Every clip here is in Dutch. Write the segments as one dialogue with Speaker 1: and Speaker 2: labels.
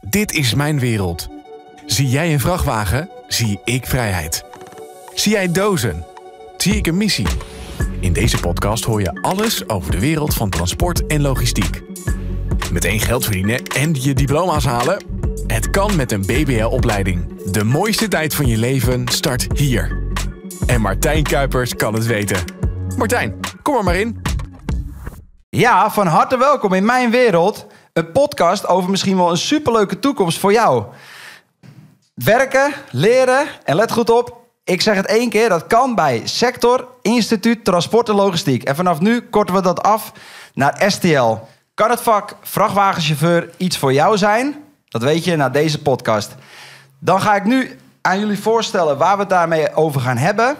Speaker 1: Dit is mijn wereld. Zie jij een vrachtwagen? Zie ik vrijheid. Zie jij dozen? Zie ik een missie. In deze podcast hoor je alles over de wereld van transport en logistiek. Meteen geld verdienen en je diploma's halen? Het kan met een BBL-opleiding. De mooiste tijd van je leven start hier. En Martijn Kuipers kan het weten. Martijn, kom er maar in.
Speaker 2: Ja, van harte welkom in mijn wereld. Een podcast over misschien wel een superleuke toekomst voor jou. Werken, leren en let goed op. Ik zeg het één keer, dat kan bij Sector Instituut Transport en Logistiek. En vanaf nu korten we dat af naar STL. Kan het vak vrachtwagenchauffeur iets voor jou zijn? Dat weet je na deze podcast. Dan ga ik nu aan jullie voorstellen waar we het daarmee over gaan hebben.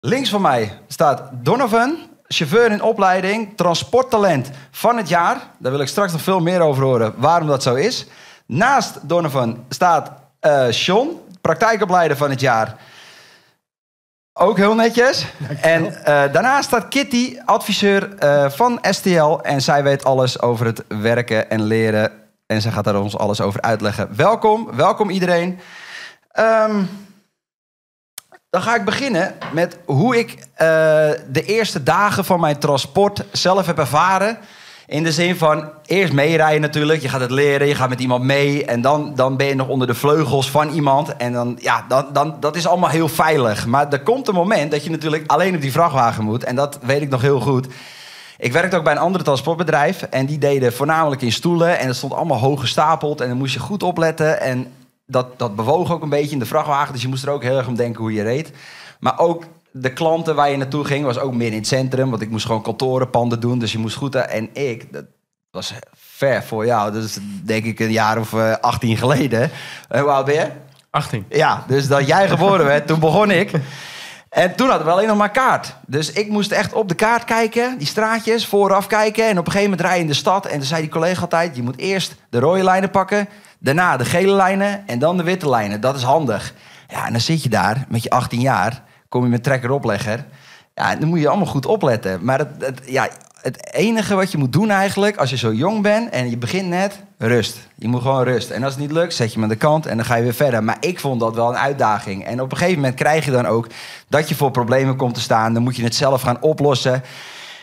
Speaker 2: Links van mij staat Donovan, chauffeur in opleiding, transporttalent van het jaar. Daar wil ik straks nog veel meer over horen waarom dat zo is. Naast Donovan staat uh, Sean, praktijkopleider van het jaar. Ook heel netjes. En uh, daarnaast staat Kitty, adviseur uh, van STL. En zij weet alles over het werken en leren. En zij gaat daar ons alles over uitleggen. Welkom, welkom iedereen. Um, dan ga ik beginnen met hoe ik uh, de eerste dagen van mijn transport zelf heb ervaren. In de zin van eerst meerijden natuurlijk. Je gaat het leren, je gaat met iemand mee. En dan, dan ben je nog onder de vleugels van iemand. En dan, ja, dan, dan, dat is allemaal heel veilig. Maar er komt een moment dat je natuurlijk alleen op die vrachtwagen moet. En dat weet ik nog heel goed. Ik werkte ook bij een ander transportbedrijf. En die deden voornamelijk in stoelen. En dat stond allemaal hoog gestapeld. En dan moest je goed opletten. En dat, dat bewoog ook een beetje in de vrachtwagen. Dus je moest er ook heel erg om denken hoe je reed. Maar ook de klanten waar je naartoe ging, was ook meer in het centrum. Want ik moest gewoon kantorenpanden doen. Dus je moest goed... En ik, dat was ver voor jou. Dat is denk ik een jaar of uh, 18 geleden. Uh, hoe oud ben je?
Speaker 3: 18.
Speaker 2: Ja, dus dat jij geboren werd, toen begon ik. En toen hadden we alleen nog maar kaart. Dus ik moest echt op de kaart kijken, die straatjes, vooraf kijken. En op een gegeven moment rijden in de stad. En toen zei die collega altijd, je moet eerst de rode lijnen pakken... Daarna de gele lijnen en dan de witte lijnen. Dat is handig. Ja, en dan zit je daar met je 18 jaar. Kom je met trekker-oplegger. Ja, dan moet je allemaal goed opletten. Maar het, ja, het enige wat je moet doen eigenlijk, als je zo jong bent en je begint net, rust. Je moet gewoon rust. En als het niet lukt, zet je hem aan de kant en dan ga je weer verder. Maar ik vond dat wel een uitdaging. En op een gegeven moment krijg je dan ook dat je voor problemen komt te staan. Dan moet je het zelf gaan oplossen.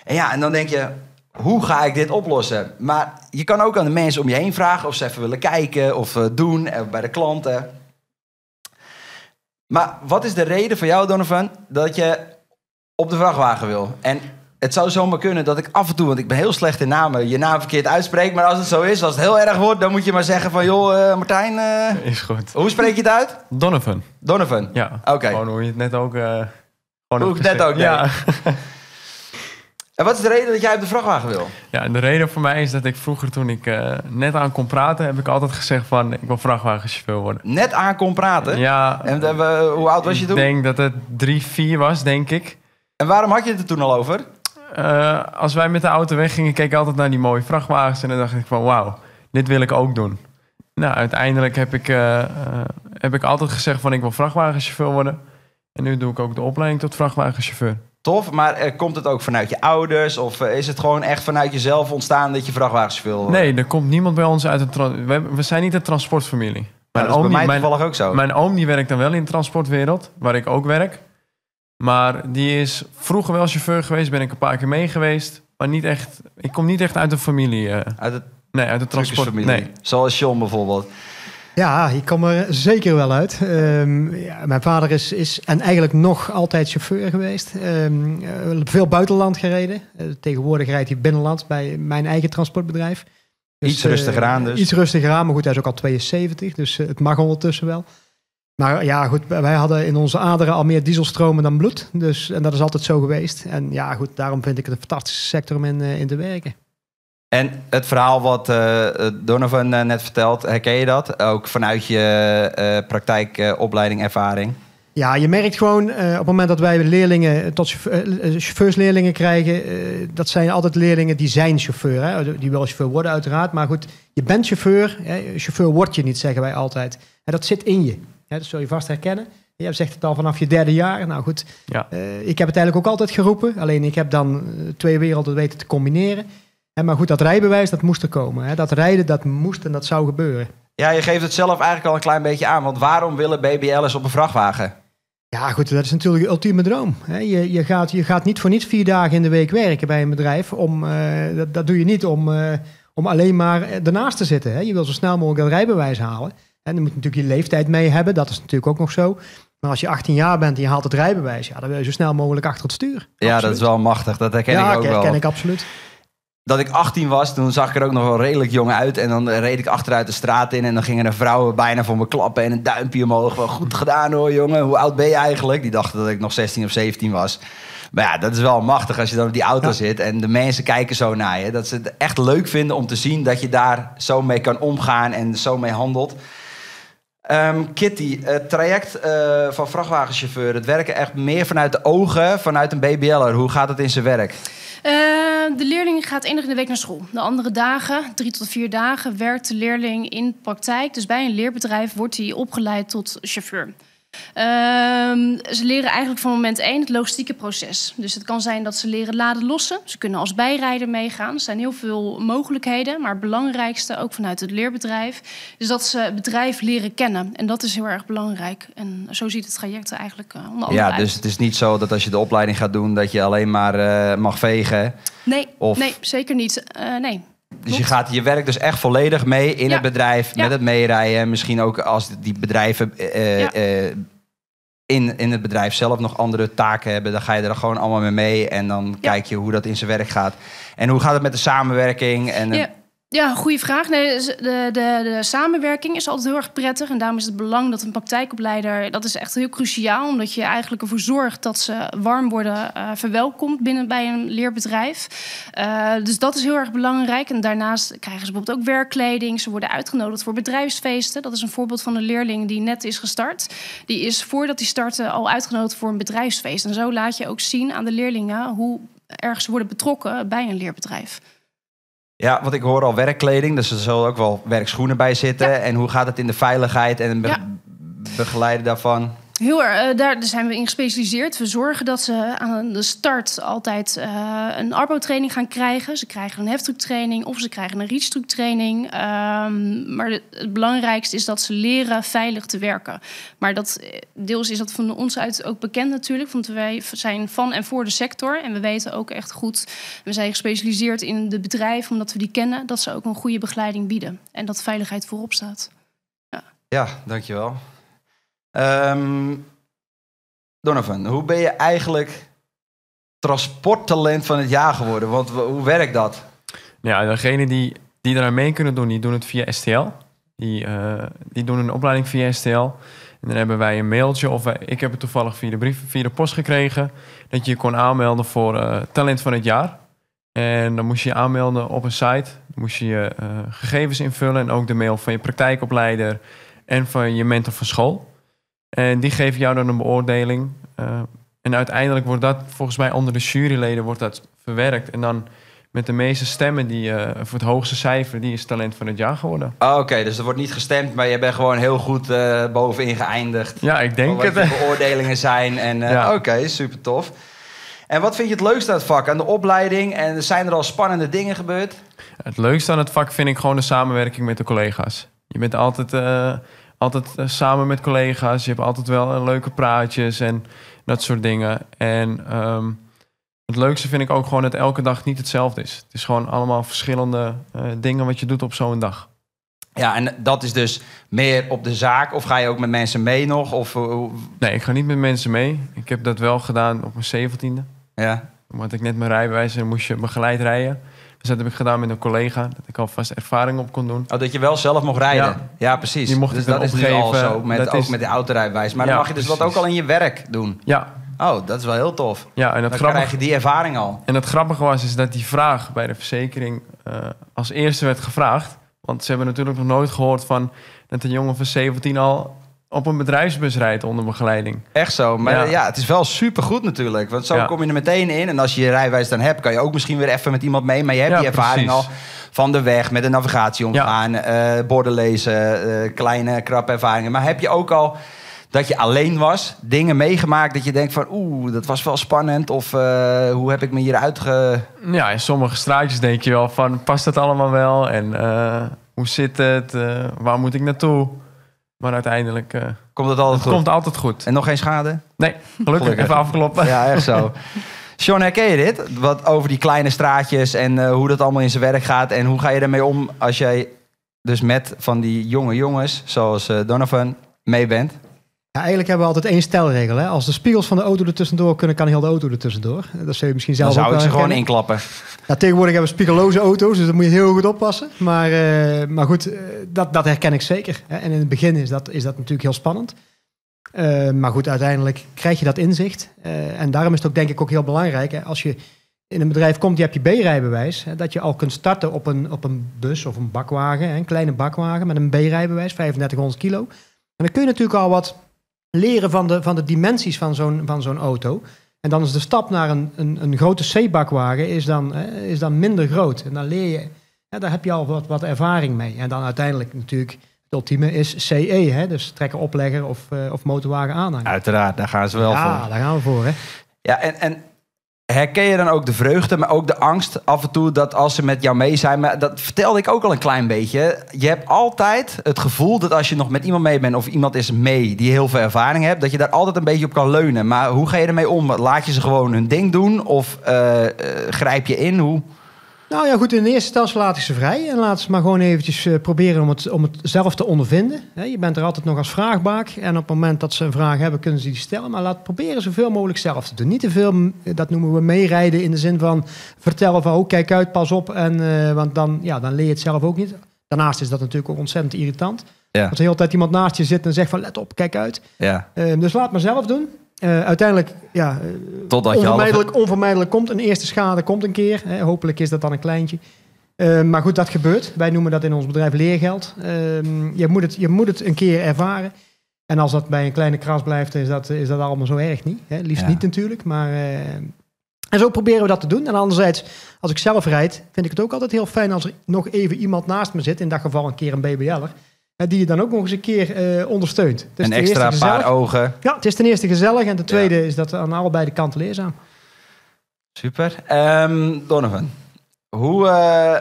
Speaker 2: En ja, en dan denk je, hoe ga ik dit oplossen? Maar je kan ook aan de mensen om je heen vragen of ze even willen kijken of uh, doen uh, bij de klanten. Maar wat is de reden voor jou, Donovan, dat je op de vrachtwagen wil? En het zou zomaar kunnen dat ik af en toe, want ik ben heel slecht in namen, je naam verkeerd uitspreek. Maar als het zo is, als het heel erg wordt, dan moet je maar zeggen van, joh, uh, Martijn.
Speaker 3: is goed.
Speaker 2: Hoe spreek je het uit?
Speaker 3: Donovan.
Speaker 2: Donovan.
Speaker 3: Ja.
Speaker 2: Oké. Okay.
Speaker 3: Gewoon hoe je het net ook. gewoon
Speaker 2: hoe ik het net ook.
Speaker 3: Ja.
Speaker 2: En wat is de reden dat jij op de vrachtwagen wil?
Speaker 3: Ja, de reden voor mij is dat ik vroeger toen ik uh, net aan kon praten, heb ik altijd gezegd van ik wil vrachtwagenchauffeur worden.
Speaker 2: Net aan kon praten?
Speaker 3: Ja.
Speaker 2: En uh, hoe oud was je toen?
Speaker 3: Ik denk dat het drie, vier was, denk ik.
Speaker 2: En waarom had je het er toen al over?
Speaker 3: Uh, als wij met de auto weggingen, keek ik altijd naar die mooie vrachtwagens en dan dacht ik van wauw, dit wil ik ook doen. Nou, uiteindelijk heb ik, heb ik altijd gezegd van ik wil vrachtwagenchauffeur worden. En nu doe ik ook de opleiding tot vrachtwagenchauffeur.
Speaker 2: Tof, maar uh, komt het ook vanuit je ouders? Of uh, is het gewoon echt vanuit jezelf ontstaan dat je vrachtwagens wil?
Speaker 3: Nee, er komt niemand bij ons uit een... We, we zijn niet een transportfamilie.
Speaker 2: Mijn nou, oom, bij mij mijn, toevallig ook zo.
Speaker 3: Mijn oom die werkt dan wel in de transportwereld, waar ik ook werk. Maar die is vroeger wel chauffeur geweest, ben ik een paar keer mee geweest. Maar niet echt... Ik kom niet echt uit een familie. Uh,
Speaker 2: uit het
Speaker 3: nee, uit de transport. Nee.
Speaker 2: Zoals John bijvoorbeeld.
Speaker 4: Ja, ik kom er zeker wel uit. Um, ja, mijn vader is, is en eigenlijk nog altijd chauffeur geweest. Um, veel buitenland gereden. Uh, tegenwoordig rijdt hij binnenland bij mijn eigen transportbedrijf.
Speaker 2: Dus, iets rustiger aan dus.
Speaker 4: Uh, iets rustiger aan, maar goed, hij is ook al 72, dus uh, het mag ondertussen wel. Maar ja, goed, wij hadden in onze aderen al meer dieselstromen dan bloed. Dus, en dat is altijd zo geweest. En ja, goed, daarom vind ik het een fantastische sector om in, in te werken.
Speaker 2: En het verhaal wat uh, Donovan uh, net vertelt, herken je dat? Ook vanuit je uh, praktijk, opleiding, ervaring?
Speaker 4: Ja, je merkt gewoon op het moment dat wij leerlingen tot chauffeursleerlingen krijgen, dat zijn altijd leerlingen die zijn chauffeur. Hè? Die wel chauffeur worden uiteraard, maar goed, je bent chauffeur. Hè? Chauffeur word je niet, zeggen wij altijd. En dat zit in je. Hè? Dat zul je vast herkennen. Je zegt het al vanaf je derde jaar. Nou goed, ja. ik heb het eigenlijk ook altijd geroepen. Alleen ik heb dan twee werelden weten te combineren. Maar goed, dat rijbewijs, dat moest er komen. Hè? Dat rijden, dat moest en dat zou gebeuren.
Speaker 2: Ja, je geeft het zelf eigenlijk al een klein beetje aan. Want waarom willen BBL'ers op een vrachtwagen?
Speaker 4: Ja, goed, dat is natuurlijk de ultieme droom. hè. Je, je, gaat, je gaat niet voor niets vier dagen in de week werken bij een bedrijf. Om, eh, dat, dat doe je niet om, eh, om alleen maar ernaast te zitten. Hè. Je wil zo snel mogelijk dat rijbewijs halen. En dan moet je natuurlijk je leeftijd mee hebben. Dat is natuurlijk ook nog zo. Maar als je 18 jaar bent en je haalt het rijbewijs, ja, dan wil je zo snel mogelijk achter het stuur.
Speaker 2: Ja, dat is wel machtig. Dat herken
Speaker 4: ja,
Speaker 2: ik ook wel.
Speaker 4: ken ik absoluut.
Speaker 2: dat ik 18 was, toen zag ik er ook nog wel redelijk jong uit. En dan reed ik achteruit de straat in en dan gingen er vrouwen bijna voor me klappen en een duimpje omhoog. Wel goed gedaan hoor, jongen. Hoe oud ben je eigenlijk? Die dachten dat ik nog 16 of 17 was. Maar ja, dat is wel machtig als je dan op die auto
Speaker 4: Ja.
Speaker 2: zit en de mensen kijken zo naar je. Dat ze het echt leuk vinden om te zien dat je daar zo mee kan omgaan en zo mee handelt. Ehm, Kitty, het traject eh, van vrachtwagenchauffeur, het werken echt meer vanuit de ogen, vanuit een BBL'er. Hoe gaat het in zijn werk?
Speaker 5: Eh, de leerling gaat één in de week naar school. De andere dagen, drie tot vier dagen, werkt de leerling in praktijk. Dus bij een leerbedrijf wordt hij opgeleid tot chauffeur. Ehm, ze leren eigenlijk van moment één het logistieke proces. Dus het kan zijn dat ze leren laden lossen. Ze kunnen als bijrijder meegaan. Er zijn heel veel mogelijkheden. Maar het belangrijkste, ook vanuit het leerbedrijf, is dat ze het bedrijf leren kennen. En dat is heel erg belangrijk. En zo ziet het traject er eigenlijk eh, onder andere
Speaker 2: Ja,
Speaker 5: uit.
Speaker 2: dus het is niet zo dat als je de opleiding gaat doen, dat je alleen maar eh, mag vegen.
Speaker 5: Nee,
Speaker 2: of-
Speaker 5: nee zeker niet. Eh, nee.
Speaker 2: Dus je gaat je werkt dus echt volledig mee in
Speaker 5: Ja.
Speaker 2: het bedrijf,
Speaker 5: Ja.
Speaker 2: met het meerijden. Misschien ook als die bedrijven eh,
Speaker 5: Ja.
Speaker 2: eh, in, in het bedrijf zelf nog andere taken hebben, dan ga je er gewoon allemaal mee mee. En dan kijk je hoe dat in zijn werk gaat. En hoe gaat het met de samenwerking? En, eh,
Speaker 5: Ja, goede vraag. Nee, dus de, de, de samenwerking is altijd heel erg prettig. En daarom is het belang dat een praktijkopleider... dat is echt heel cruciaal. Omdat je eigenlijk ervoor zorgt dat ze warm worden eh, verwelkomd... binnen bij een leerbedrijf. Eh, dus dat is heel erg belangrijk. En daarnaast krijgen ze bijvoorbeeld ook werkkleding. Ze worden uitgenodigd voor bedrijfsfeesten. Dat is een voorbeeld van een leerling die net is gestart. Die is voordat hij startte al uitgenodigd voor een bedrijfsfeest. En zo laat je ook zien aan de leerlingen... hoe erg ze worden betrokken bij een leerbedrijf.
Speaker 2: Ja, want ik hoor al werkkleding, dus er zullen ook wel werkschoenen bij zitten. En hoe gaat het in de veiligheid en be- begeleiden daarvan?
Speaker 5: Heel erg, eh, daar zijn we in gespecialiseerd. We zorgen dat ze aan de start altijd eh, een arbo-training gaan krijgen. Ze krijgen een heftrucktraining of ze krijgen een reachstrucktraining. Ehm maar het belangrijkste is dat ze leren veilig te werken. Maar dat, eh, deels is dat van ons uit ook bekend natuurlijk. Want wij zijn van en voor de sector. En we weten ook echt goed, we zijn gespecialiseerd in de bedrijven... omdat we die kennen, dat ze ook een goede begeleiding bieden. En dat veiligheid voorop staat.
Speaker 2: Ja, dankjewel. Ehm Donovan, hoe ben je eigenlijk transporttalent van het jaar geworden? Want hoe werkt dat?
Speaker 3: Ja, degene die, die eraan mee kunnen doen, die doen het via STL. Die, eh, die doen een opleiding via STL. En dan hebben wij een mailtje, of ik heb het toevallig via de brief, via de post gekregen, dat je je kon aanmelden voor eh, talent van het jaar. En dan moest je je aanmelden op een site. Dan moest je je eh, gegevens invullen en ook de mail van je praktijkopleider en van je mentor van school. En die geven jou dan een beoordeling. Eh, en uiteindelijk wordt dat volgens mij onder de juryleden wordt dat verwerkt. En dan met de meeste stemmen die eh, voor het hoogste cijfer, die is talent van het jaar geworden.
Speaker 2: Ah, Oké, dus er wordt niet gestemd, maar je bent gewoon heel goed eh, bovenin geëindigd.
Speaker 3: Ja, ik denk
Speaker 2: Van wat
Speaker 3: het.
Speaker 2: je beoordelingen zijn. En
Speaker 3: Ja.
Speaker 2: oké, super tof. En wat vind je het leukste aan het vak, aan de opleiding? En zijn er al spannende dingen gebeurd?
Speaker 3: Het leukste aan het vak vind ik gewoon de samenwerking met de collega's. Je bent altijd, altijd eh, samen met collega's. Je hebt altijd wel eh, leuke praatjes en dat soort dingen. En ehm, het leukste vind ik ook gewoon dat elke dag niet hetzelfde is. Het is gewoon allemaal verschillende eh, dingen wat je doet op zo'n dag.
Speaker 2: Ja, en dat is dus meer op de zaak? Of ga je ook met mensen mee nog? Of,
Speaker 3: Nee, ik ga niet met mensen mee. Ik heb dat wel gedaan op mijn zeventiende.
Speaker 2: ja.
Speaker 3: Had ik net mijn rijbewijs en moest je begeleid rijden. Dus dat heb ik gedaan met een collega. Dat ik alvast ervaring op kon doen.
Speaker 2: Oh, dat je wel zelf mocht rijden? Ja,
Speaker 3: Ja.
Speaker 2: precies.
Speaker 3: Die mocht
Speaker 2: dus dat is nu al
Speaker 3: opgeven.
Speaker 2: zo, met,
Speaker 3: Dat
Speaker 2: ook
Speaker 3: is-
Speaker 2: met de autorijbewijs. Maar
Speaker 3: Ja,
Speaker 2: dan mag je dus dat
Speaker 3: precies.
Speaker 2: ook al in je werk doen?
Speaker 3: Ja,
Speaker 2: Oh, dat is wel heel tof.
Speaker 3: ja en het
Speaker 2: Dan krijg je die ervaring al.
Speaker 3: En het grappige was is dat die vraag bij de verzekering eh, als eerste werd gevraagd. Want ze hebben natuurlijk nog nooit gehoord van dat een jongen van 17 al op een bedrijfsbus rijdt onder begeleiding.
Speaker 2: Echt zo. Maar ja,
Speaker 3: Ja.
Speaker 2: het is wel supergoed natuurlijk. Want zo
Speaker 3: Ja.
Speaker 2: kom je er meteen in. En als je je rijwijs dan hebt, kan je ook misschien weer even met iemand mee. Maar je hebt
Speaker 3: Ja,
Speaker 2: die ervaring
Speaker 3: precies.
Speaker 2: al van de weg, met de navigatie omgaan, eh, borden lezen, eh, kleine krappe ervaringen. Maar heb je ook al dat je alleen was, dingen meegemaakt dat je denkt van oeh, dat was wel spannend. Of eh, hoe heb ik me hier uitge...
Speaker 3: Ja, in sommige straatjes denk je wel van past dat allemaal wel en hoe zit het? Waar moet ik naartoe? Maar uiteindelijk eh,
Speaker 2: Komt het altijd
Speaker 3: het
Speaker 2: goed?
Speaker 3: komt altijd goed.
Speaker 2: En nog geen schade?
Speaker 3: Nee, gelukkig,
Speaker 2: Gelukkig.
Speaker 3: even afkloppen.
Speaker 2: Ja, echt zo. Sean, herken je dit? Wat over die kleine straatjes en eh, hoe dat allemaal in zijn werk gaat. En hoe ga je ermee om als jij dus met van die jonge jongens, zoals eh, Donovan, mee bent?
Speaker 4: Ja, eigenlijk hebben we altijd één stelregel. Hè? Als de spiegels van de auto er tussendoor kunnen, kan heel de auto er tussendoor. Dat zul je misschien
Speaker 2: Dan
Speaker 4: zelf
Speaker 2: zou
Speaker 4: ook
Speaker 2: ik ze gewoon inklappen.
Speaker 4: Ja, tegenwoordig hebben we spiegelloze auto's, dus daar moet je heel goed oppassen. Maar, eh, maar goed, eh, dat, dat herken ik zeker. Hè. En in het begin is dat, is dat natuurlijk heel spannend. Eh, maar goed, uiteindelijk krijg je dat inzicht. En daarom is het ook denk ik ook heel belangrijk. Hè, als je in een bedrijf komt, je hebt je B-rijbewijs. Dat je al kunt starten op een, op een bus of een bakwagen. Hè, een kleine bakwagen met een B-rijbewijs, 3500 kilo. En dan kun je natuurlijk al wat leren van de, van de dimensies van zo'n, van zo'n auto. En dan is de stap naar een, een, een grote C-bakwagen is dan, is dan minder groot. En dan leer je, ja, daar heb je al wat, wat ervaring mee. En dan uiteindelijk natuurlijk, het ultieme is CE, hè, dus trekker, oplegger of, eh, of motorwagen aanhanger.
Speaker 2: Uiteraard, daar gaan ze wel
Speaker 4: ja,
Speaker 2: voor.
Speaker 4: daar gaan we voor. Hè.
Speaker 2: Ja, en, en herken je dan ook de vreugde, maar ook de angst af en toe dat als ze met jou mee zijn, maar dat vertelde ik ook al een klein beetje. Je hebt altijd het gevoel dat als je nog met iemand mee bent of iemand is mee die heel veel ervaring hebt, dat je daar altijd een beetje op kan leunen. Maar hoe ga je ermee om? Laat je ze gewoon hun ding doen of eh, eh, grijp je in? Hoe?
Speaker 4: Nou ja, goed, in de eerste instantie laat ik ze vrij. En laat ze maar gewoon eventjes eh, proberen om het, om het zelf te ondervinden. Je bent er altijd nog als vraagbaak. En op het moment dat ze een vraag hebben, kunnen ze die stellen. Maar laat proberen zoveel mogelijk zelf te doen. Niet te veel, mm, dat noemen we meerijden in de zin van vertellen van... oh, kijk uit, pas op. En, eh, want dan, ja, dan leer je het zelf ook niet. Daarnaast is dat natuurlijk ook ontzettend irritant.
Speaker 2: Ja.
Speaker 4: Als de hele tijd iemand naast je zit en zegt van... let op, kijk uit.
Speaker 2: Ja,
Speaker 4: Eh, dus laat maar zelf doen. Eh, uiteindelijk, ja,
Speaker 2: totdat je
Speaker 4: onvermijdelijk, onvermijdelijk komt. Een eerste schade komt een keer. Hè. Hopelijk is dat dan een kleintje. Eh, maar goed, dat gebeurt. Wij noemen dat in ons bedrijf leergeld. Ehm, je, moet het, je moet het een keer ervaren. En als dat bij een kleine kras blijft, is dat, is dat allemaal zo erg niet. Hè. Liefst
Speaker 2: Ja.
Speaker 4: niet natuurlijk. Maar, eh, en zo proberen we dat te doen. En anderzijds, als ik zelf rijd, vind ik het ook altijd heel fijn als er nog even iemand naast me zit. In dat geval een keer een BBL'er. Die je dan ook nog eens een keer eh, ondersteunt. Is
Speaker 2: een extra paar ogen.
Speaker 4: Ja, het is ten eerste gezellig. En ten tweede is dat aan allebei de kanten leerzaam.
Speaker 2: Super. Ehm, Donovan, hoe eh,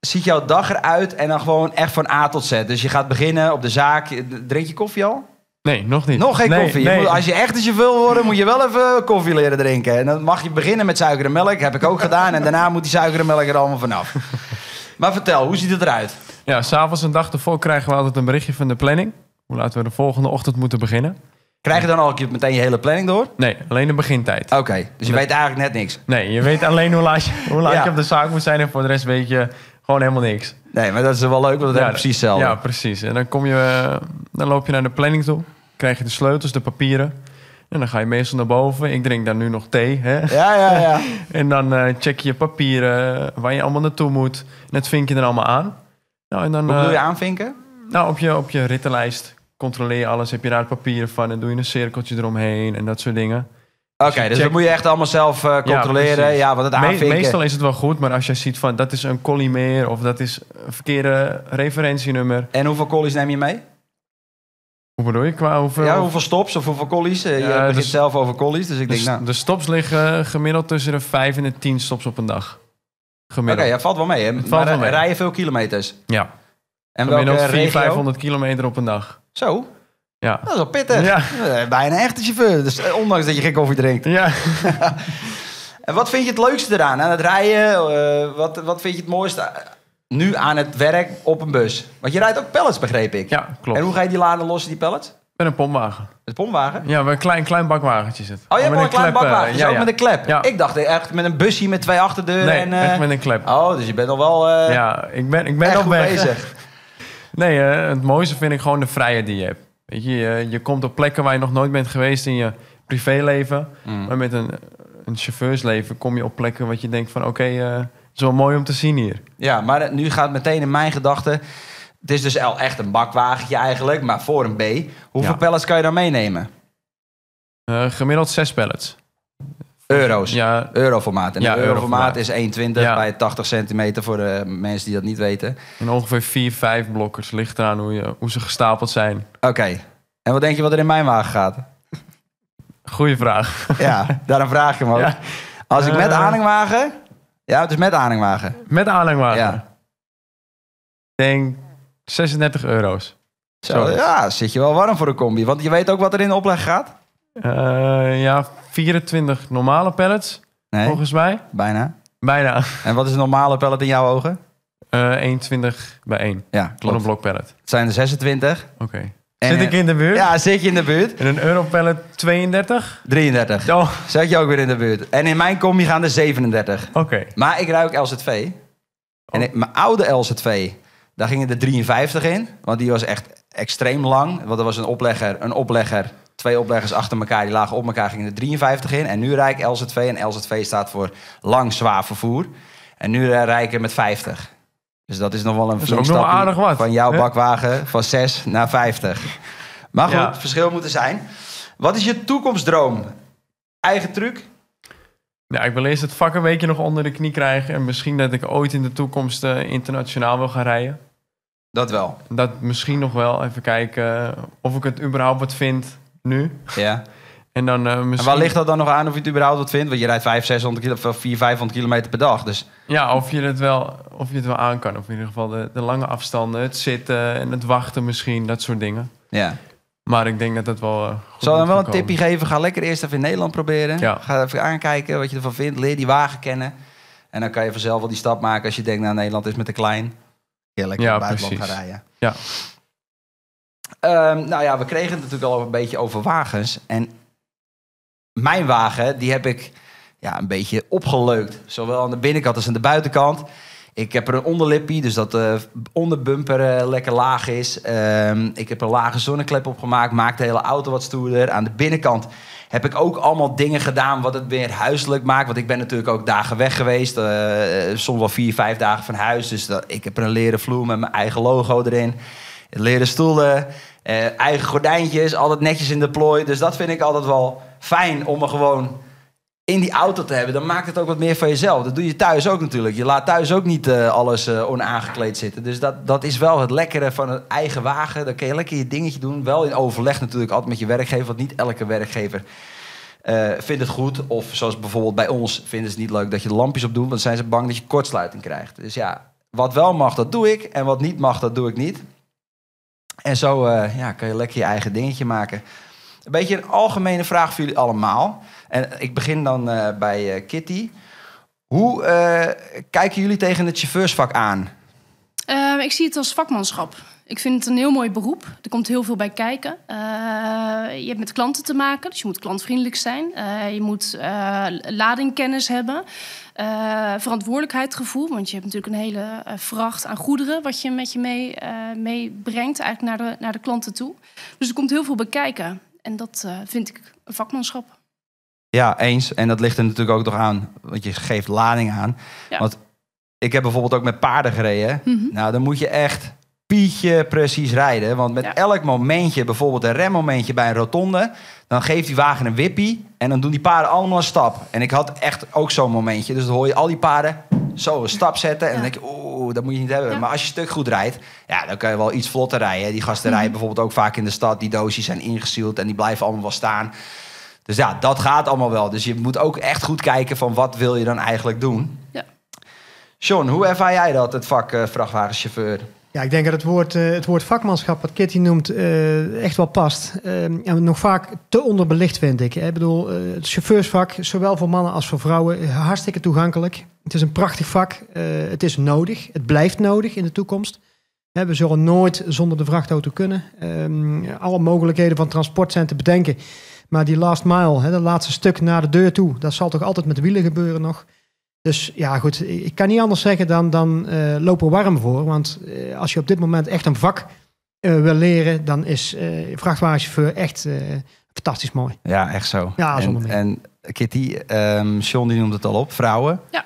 Speaker 2: ziet jouw dag eruit en dan gewoon echt van A tot Z? Dus je gaat beginnen op de zaak. Drink je koffie al?
Speaker 3: Nee, nog niet.
Speaker 2: Nog geen
Speaker 3: Nee,
Speaker 2: koffie. Je
Speaker 3: nee.
Speaker 2: moet- als je echt een chauffeur wil worden, moet je wel even koffie leren drinken. En dan mag je beginnen met suiker en melk. Heb ik ook gedaan. En daarna moet die suiker en melk er allemaal vanaf. Maar vertel, hoe ziet het eruit?
Speaker 3: Ja, s'avonds een dag ervoor krijgen we altijd een berichtje van de planning. Hoe laat we de volgende ochtend moeten beginnen.
Speaker 2: Krijg je dan al meteen je hele planning door?
Speaker 3: Nee, alleen de begintijd.
Speaker 2: Oké, dus je
Speaker 3: Nee.
Speaker 2: weet eigenlijk net niks.
Speaker 3: Nee, je weet alleen hoe laat, je, hoe laat
Speaker 2: Ja.
Speaker 3: je op de zaak moet zijn. En voor de rest weet je gewoon helemaal niks.
Speaker 2: Nee, maar dat is wel leuk, want dat ik precies hetzelfde.
Speaker 3: Ja, precies. En dan, kom je, eh, dan loop je naar de planning toe. Krijg je de sleutels, de papieren. En dan ga je meestal naar boven. Ik drink daar nu nog thee. Hè?
Speaker 2: ja, ja. ja.
Speaker 3: En dan eh, check je je papieren, waar je allemaal naartoe moet. En dat vink je er allemaal aan. Nou, en dan,
Speaker 2: Hoe bedoel je
Speaker 3: eh,
Speaker 2: aanvinken?
Speaker 3: nou, op je, op je rittenlijst controleer je alles. Heb je daar het papieren van en doe je een cirkeltje eromheen en dat soort dingen.
Speaker 2: Oké, dus
Speaker 3: check-
Speaker 2: dat moet je echt allemaal zelf eh, controleren.
Speaker 3: precies.
Speaker 2: Ja, want het
Speaker 3: Me-
Speaker 2: aanvinken...
Speaker 3: meestal is het wel goed, maar als je ziet van dat is een collimeer of dat is een verkeerde referentienummer.
Speaker 2: En hoeveel collies neem je mee?
Speaker 3: Hoe bedoel je? Qua hoeveel?
Speaker 2: Ja, hoeveel stops of hoeveel collies? Eh, je
Speaker 3: Ja,
Speaker 2: begint
Speaker 3: dus-
Speaker 2: zelf over collies, dus ik
Speaker 3: de,
Speaker 2: denk nou...
Speaker 3: de stops liggen gemiddeld tussen de 5 en de 10 stops op een dag.
Speaker 2: Oké,
Speaker 3: Gemiddeld.
Speaker 2: ja, valt wel mee. Hè?
Speaker 3: valt
Speaker 2: maar
Speaker 3: wel mee.
Speaker 2: rij je veel kilometers?
Speaker 3: ja.
Speaker 2: En welke
Speaker 3: Gemiddeld 400,
Speaker 2: regio?
Speaker 3: 500 kilometer op een dag.
Speaker 2: Zo,
Speaker 3: Ja.
Speaker 2: dat is wel pittig.
Speaker 3: Ja.
Speaker 2: Eh, Bijna een echte chauffeur, dus, eh, ondanks dat je geen koffie drinkt.
Speaker 3: Ja.
Speaker 2: En wat vind je het leukste eraan? Aan het rijden? Eh, wat, wat vind je het mooiste nu aan het werk op een bus? Want je rijdt ook pallets, begreep ik.
Speaker 3: ja, klopt.
Speaker 2: En hoe ga je die laden lossen, die pallets?
Speaker 3: Met een pompwagen.
Speaker 2: Met pomwagen?
Speaker 3: Ja, een klein, klein bakwagentje zit.
Speaker 2: Oh, je hebt
Speaker 3: Met
Speaker 2: wel een klein
Speaker 3: eh,
Speaker 2: bakwagen, dus
Speaker 3: ja,
Speaker 2: ook
Speaker 3: ja.
Speaker 2: met een klep.
Speaker 3: Ja.
Speaker 2: Ik dacht echt met een busje met twee achterdeuren.
Speaker 3: Nee,
Speaker 2: en, eh,
Speaker 3: echt met een klep.
Speaker 2: Oh, dus je bent al wel eh
Speaker 3: ja, ik ben, ik ben weg.
Speaker 2: bezig.
Speaker 3: Nee, het mooiste vind ik gewoon de vrijheid die je hebt. Weet je, je, je komt op plekken waar je nog nooit bent geweest in je privéleven.
Speaker 2: Mm.
Speaker 3: Maar met een, een chauffeursleven kom je op plekken wat je denkt van... oké, het is wel mooi om te zien hier.
Speaker 2: Ja, maar nu gaat meteen in mijn gedachten... Het is dus al echt een bakwagentje eigenlijk, maar voor een B. Hoeveel
Speaker 3: Ja.
Speaker 2: pallets kan je dan meenemen?
Speaker 3: Eh, gemiddeld zes pallets.
Speaker 2: Euro's.
Speaker 3: Ja,
Speaker 2: Euroformaat. En
Speaker 3: Ja,
Speaker 2: euroformaat
Speaker 3: euroformaat.
Speaker 2: is 1,20
Speaker 3: Ja.
Speaker 2: bij 80 centimeter voor de mensen die dat niet weten.
Speaker 3: en ongeveer vier, vijf blokkers. Ligt eraan hoe, je, hoe ze gestapeld zijn.
Speaker 2: Oké. En wat denk je wat er in mijn wagen gaat?
Speaker 3: Goeie vraag.
Speaker 2: Ja, daarom vraag ik hem ook.
Speaker 3: Ja.
Speaker 2: Als ik met
Speaker 3: Eh.
Speaker 2: aanhangwagen... Ja, het is met aanhangwagen.
Speaker 3: Met aanhangwagen.
Speaker 2: Ja.
Speaker 3: Denk 36 euro's.
Speaker 2: Zo, ja, zit je wel warm voor een combi. Want je weet ook wat er in de opleg gaat?
Speaker 3: Eh, ja, 24 normale pallets,
Speaker 2: Nee,
Speaker 3: volgens mij.
Speaker 2: bijna.
Speaker 3: Bijna.
Speaker 2: En wat is een normale pallet in jouw ogen?
Speaker 3: Eh 21 bij 1.
Speaker 2: Ja,
Speaker 3: een
Speaker 2: klopt.
Speaker 3: blok pallet.
Speaker 2: Het zijn er 26.
Speaker 3: Oké.
Speaker 2: En,
Speaker 3: Zit
Speaker 2: eh,
Speaker 3: ik in de buurt?
Speaker 2: Ja, zit je in de buurt?
Speaker 3: En een euro pallet 32?
Speaker 2: 33.
Speaker 3: Oh,
Speaker 2: Zet je ook weer in de buurt. En in mijn combi gaan er 37.
Speaker 3: oké.
Speaker 2: Maar ik ruik LZV. En
Speaker 3: Oh.
Speaker 2: ik- mijn oude LZV, daar gingen er 53 in. Want die was echt extreem lang. Want er was een oplegger, een oplegger, twee opleggers achter elkaar. Die lagen op elkaar, gingen er 53 in. En nu rijd ik LZV. En LZV staat voor lang zwaar vervoer. En nu eh, er met 50. Dus dat is nog wel een flink
Speaker 3: wat,
Speaker 2: Van jouw
Speaker 3: hè?
Speaker 2: bakwagen van 6 naar 50. Maar goed,
Speaker 3: Ja.
Speaker 2: het verschil moet er zijn. Wat is je toekomstdroom? Eigen truc?
Speaker 3: Ja, ik wil eerst het vak een beetje nog onder de knie krijgen. En misschien dat ik ooit in de toekomst eh, internationaal wil gaan rijden.
Speaker 2: Dat wel.
Speaker 3: Dat misschien nog wel. Even kijken eh, of ik het überhaupt wat vind nu.
Speaker 2: Ja.
Speaker 3: En dan eh,
Speaker 2: En
Speaker 3: misschien...
Speaker 2: waar ligt dat dan nog aan of je het überhaupt wat vindt? Want je rijdt 500, 600 kilo, of 400, 500 kilometer per dag. Dus
Speaker 3: Ja, of je, het wel, of je het wel aan kan. Of in ieder geval de, de lange afstanden, het zitten en het wachten misschien. Dat soort dingen.
Speaker 2: ja.
Speaker 3: Maar ik denk dat dat wel eh, goed
Speaker 2: Zal ik dan wel een
Speaker 3: komen.
Speaker 2: tipje geven? Ga lekker eerst even in Nederland proberen.
Speaker 3: Ja.
Speaker 2: Ga even aankijken wat je ervan vindt. Leer die wagen kennen. En dan kan je vanzelf wel die stap maken als je denkt, nou Nederland is met te klein. Lekker
Speaker 3: Ja,
Speaker 2: in het buitenland
Speaker 3: precies.
Speaker 2: gaan rijden.
Speaker 3: Ja.
Speaker 2: Ehm, nou ja, we kregen het natuurlijk al een beetje over wagens. En mijn wagen, die heb ik ja, een beetje opgeleukt. Zowel aan de binnenkant als aan de buitenkant. Ik heb er een onderlippie, dus dat de onderbumper eh, lekker laag is. Ehm, ik heb een lage zonneklep opgemaakt, maakt de hele auto wat stoerder. Aan de binnenkant heb ik ook allemaal dingen gedaan wat het meer huiselijk maakt. Want ik ben natuurlijk ook dagen weg geweest. eh, soms wel vier, vijf dagen van huis. Dus dat, ik heb een leren vloer met mijn eigen logo erin. Leren stoelen, eh, eigen gordijntjes, altijd netjes in de plooi. Dus dat vind ik altijd wel fijn om er gewoon in die auto te hebben. Dan maakt het ook wat meer van jezelf. Dat doe je thuis ook natuurlijk. Je laat thuis ook niet eh, alles eh, onaangekleed zitten. Dus dat, dat is wel het lekkere van een eigen wagen. Dan kun je lekker je dingetje doen. Wel in overleg natuurlijk altijd met je werkgever. Want niet elke werkgever eh, vindt het goed. Of zoals bijvoorbeeld bij ons vinden ze niet leuk dat je de lampjes op doet. Want dan zijn ze bang dat je kortsluiting krijgt. Dus ja, wat wel mag, dat doe ik. En wat niet mag, dat doe ik niet. En zo ja, kan je lekker je eigen dingetje maken. Een beetje een algemene vraag voor jullie allemaal. En ik begin dan eh, bij eh, Kitty. Hoe eh, kijken jullie tegen het chauffeursvak aan?
Speaker 5: Eh, ik zie het als vakmanschap. Ik vind het een heel mooi beroep. Er komt heel veel bij kijken. Je hebt met klanten te maken, dus je moet klantvriendelijk zijn. Je moet eh, ladingkennis hebben. Verantwoordelijkheidsgevoel, want je hebt natuurlijk een hele vracht aan goederen... wat je met je mee, meebrengt eigenlijk naar de, naar de klanten toe. Dus er komt heel veel bij kijken. En dat vind ik een vakmanschap.
Speaker 2: Ja, eens. En dat ligt er natuurlijk ook nog aan, want je geeft lading aan.
Speaker 5: Ja.
Speaker 2: Want ik heb bijvoorbeeld ook met paarden gereden.
Speaker 5: Mhm.
Speaker 2: Nou, dan moet je echt pietje precies rijden. Want met
Speaker 5: Ja.
Speaker 2: elk momentje, bijvoorbeeld een remmomentje bij een rotonde... dan geeft die wagen een wippie en dan doen die paarden allemaal een stap. En ik had echt ook zo'n momentje. Dus dan hoor je al die paarden zo een stap zetten. En dan denk je, oeh, dat moet je niet hebben.
Speaker 5: Ja.
Speaker 2: Maar als je stuk goed rijdt, ja, dan kan je wel iets vlotter rijden. Die gasten
Speaker 5: Mhm.
Speaker 2: rijden bijvoorbeeld ook vaak in de stad. Die doosjes zijn ingesield en die blijven allemaal wel staan. Dus ja, dat gaat allemaal wel. Dus je moet ook echt goed kijken van wat wil je dan eigenlijk doen.
Speaker 5: Ja.
Speaker 2: John, hoe ervaar jij dat, het vak eh, vrachtwagenchauffeur?
Speaker 4: Ja, ik denk dat het woord, eh, het woord vakmanschap, wat Kitty noemt, eh, echt wel past. En nog vaak te onderbelicht, vind ik. Ik bedoel, eh, het chauffeursvak, zowel voor mannen als voor vrouwen, hartstikke toegankelijk. Het is een prachtig vak. Eh, het is nodig. Het blijft nodig in de toekomst. We zullen nooit zonder de vrachtauto kunnen. Ehm, alle mogelijkheden van transport zijn te bedenken. Maar die last mile, hè, dat laatste stuk naar de deur toe, dat zal toch altijd met wielen gebeuren nog. Dus ja, goed, ik kan niet anders zeggen dan, dan eh, loop er warm voor. Want eh, als je op dit moment echt een vak eh, wil leren, dan is eh vrachtwagenchauffeur echt eh, fantastisch mooi.
Speaker 2: Ja, echt zo.
Speaker 4: Ja,
Speaker 2: en,
Speaker 4: zonder meer.
Speaker 2: en Kitty, ehm John die noemde het al op, vrouwen.
Speaker 5: Ja,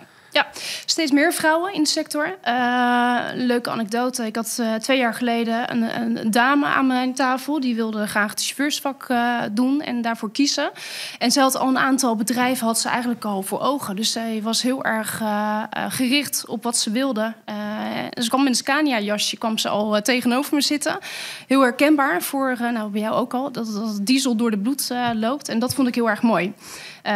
Speaker 5: steeds meer vrouwen in de sector. Eh, leuke anekdote. Ik had eh, twee jaar geleden een, een dame aan mijn tafel. Die wilde graag het chauffeursvak eh, doen en daarvoor kiezen. En ze had al een aantal bedrijven had ze eigenlijk al voor ogen. Dus zij was heel erg gericht op wat ze wilde. Ze kwam met een Scania-jasje kwam ze al tegenover me zitten. Heel herkenbaar voor, nou bij jou ook al, dat, dat diesel door de bloed loopt. En dat vond ik heel erg mooi.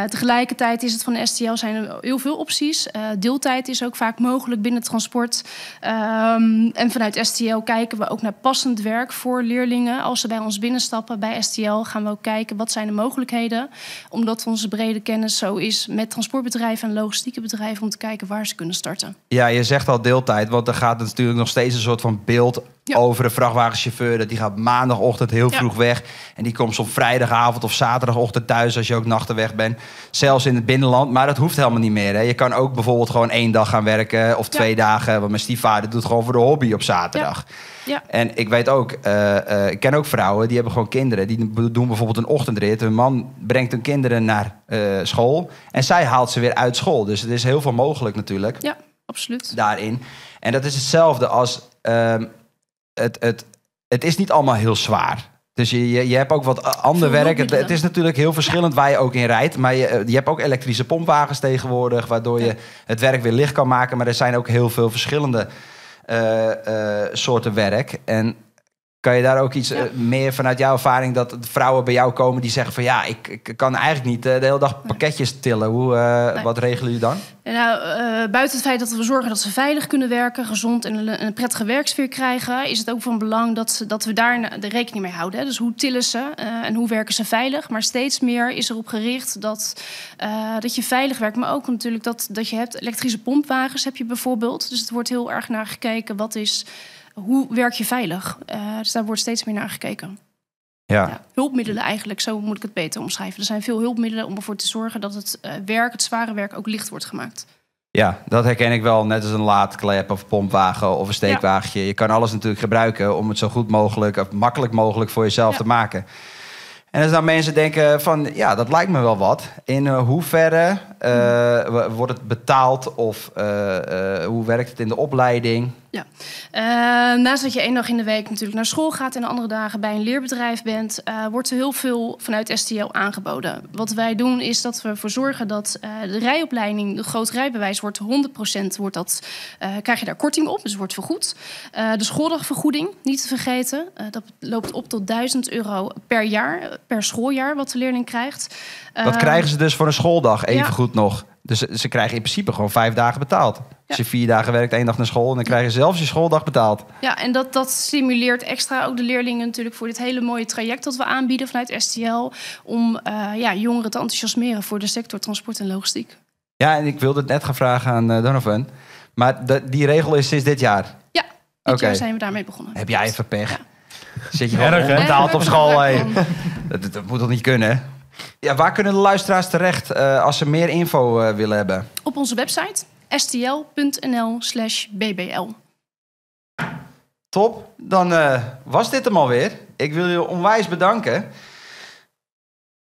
Speaker 5: Tegelijkertijd is het van de STL zijn er heel veel opties. Eh, deeltijd is ook vaak mogelijk binnen transport. Ehm, en vanuit STL kijken we ook naar passend werk voor leerlingen. Als ze bij ons binnenstappen bij STL, gaan we ook kijken wat zijn de mogelijkheden. Omdat onze brede kennis zo is met transportbedrijven en logistieke bedrijven om te kijken waar ze kunnen starten.
Speaker 2: Ja, je zegt al deeltijd, want er gaat natuurlijk nog steeds een soort van beeld
Speaker 5: Ja.
Speaker 2: over een vrachtwagenchauffeur. Dat die gaat maandagochtend heel
Speaker 5: Ja.
Speaker 2: vroeg weg. En die komt op vrijdagavond of zaterdagochtend thuis als je ook nachten weg bent. Zelfs in het binnenland. Maar dat hoeft helemaal niet meer. Hè. Je kan ook bijvoorbeeld gewoon één dag gaan werken of twee dagen. Want mijn stiefvader doet gewoon voor de hobby op zaterdag.
Speaker 5: Ja.
Speaker 2: En ik weet ook, eh, eh, ik ken ook vrouwen die hebben gewoon kinderen. Die doen bijvoorbeeld een ochtendrit. Hun man brengt hun kinderen naar eh, school. En zij haalt ze weer uit school. Dus er is heel veel mogelijk natuurlijk
Speaker 5: Ja, absoluut.
Speaker 2: daarin. En dat is hetzelfde als ehm, het, het, het is niet allemaal heel zwaar. Dus je, je, je hebt ook wat ander werk. Het is natuurlijk heel verschillend waar je ook in rijdt. Maar je, eh, je hebt ook elektrische pompwagens tegenwoordig, waardoor je het werk weer licht kan maken. Maar er zijn ook heel veel verschillende eh, eh, soorten werk. En kan je daar ook iets
Speaker 5: Ja.
Speaker 2: eh, meer vanuit jouw ervaring dat vrouwen bij jou komen die zeggen van ja, ik, ik kan eigenlijk niet eh, de hele dag pakketjes tillen. Hoe, eh,
Speaker 5: Nee.
Speaker 2: Wat regelen jullie dan?
Speaker 5: Nou, buiten het feit dat we zorgen dat ze veilig kunnen werken, gezond en een, een prettige werksfeer krijgen, is het ook van belang dat, ze, dat we daar de rekening mee houden. Hè. Dus hoe tillen ze en hoe werken ze veilig? Maar steeds meer is erop gericht dat, dat je veilig werkt. Maar ook natuurlijk dat, dat je hebt elektrische pompwagens heb je bijvoorbeeld. Dus het wordt heel erg naar gekeken wat is, hoe werk je veilig? Eh, dus daar wordt steeds meer naar gekeken.
Speaker 2: Ja.
Speaker 5: Ja, hulpmiddelen eigenlijk, zo moet ik het beter omschrijven. Er zijn veel hulpmiddelen om ervoor te zorgen dat het eh, werk, het zware werk, ook licht wordt gemaakt.
Speaker 2: Ja, dat herken ik wel. Net als een laadklep of pompwagen of een steekwagentje. Je kan alles natuurlijk gebruiken om het zo goed mogelijk of makkelijk mogelijk voor jezelf
Speaker 5: Ja.
Speaker 2: te maken. En als dan mensen denken van, ja, dat lijkt me wel wat. In eh, hoeverre w- wordt het betaald of hoe werkt het in de opleiding?
Speaker 5: Eh, naast dat je één dag in de week natuurlijk naar school gaat en de andere dagen bij een leerbedrijf bent, eh, wordt er heel veel vanuit STL aangeboden. Wat wij doen is dat we ervoor zorgen dat eh, de rijopleiding, de groot rijbewijs, wordt 100% wordt dat, krijg je daar korting op, dus wordt vergoed. De schooldagvergoeding, niet te vergeten, dat loopt op tot 1000 euro per jaar, per schooljaar wat de leerling krijgt.
Speaker 2: Dat krijgen ze dus voor een schooldag even
Speaker 5: ja.
Speaker 2: goed nog. Dus ze- ze krijgen in principe gewoon vijf dagen betaald. Als je vier dagen werkt, één dag naar school... en dan krijg je zelfs je schooldag betaald.
Speaker 5: Ja, en dat, dat stimuleert extra ook de leerlingen natuurlijk voor dit hele mooie traject dat we aanbieden vanuit STL. Om eh, ja, jongeren te enthousiasmeren voor de sector transport en logistiek.
Speaker 2: Ja, en ik wilde het net gaan vragen aan eh, Donovan. Maar de- die regel is sinds dit jaar.
Speaker 5: Ja, dit
Speaker 2: Oké.
Speaker 5: jaar zijn we daarmee begonnen.
Speaker 2: Heb jij even pech?
Speaker 5: Ja.
Speaker 2: Zit je
Speaker 3: Erg, hè?
Speaker 2: onbetaald op school?
Speaker 5: Dat
Speaker 2: Dat, moet toch niet kunnen? Ja, waar kunnen de luisteraars terecht eh, als ze meer info willen hebben?
Speaker 5: Op onze website stl.nl slash bbl.
Speaker 2: Top, dan eh, was dit hem alweer. Ik wil je onwijs bedanken.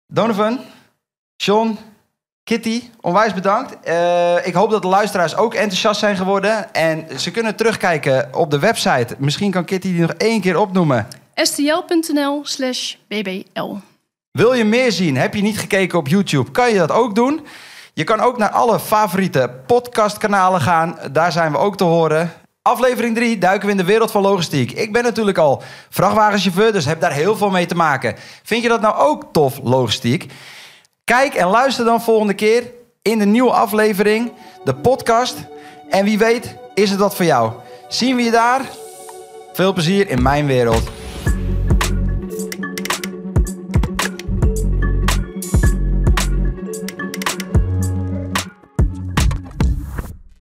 Speaker 2: Donovan, John, Kitty, onwijs bedankt. Eh, ik hoop dat de luisteraars ook enthousiast zijn geworden. En ze kunnen terugkijken op de website. Misschien kan Kitty die nog één keer opnoemen.
Speaker 5: stl.nl slash bbl.
Speaker 2: Wil je meer zien? Heb je niet gekeken op YouTube? Kan je dat ook doen? Je kan ook naar alle favoriete podcastkanalen gaan. Daar zijn we ook te horen. Aflevering 3 duiken we in de wereld van logistiek. Ik ben natuurlijk al vrachtwagenchauffeur, dus heb daar heel veel mee te maken. Vind je dat nou ook tof, logistiek? Kijk en luister dan volgende keer in de nieuwe aflevering, de podcast. En wie weet is het wat voor jou. Zien we je daar? Veel plezier in mijn wereld.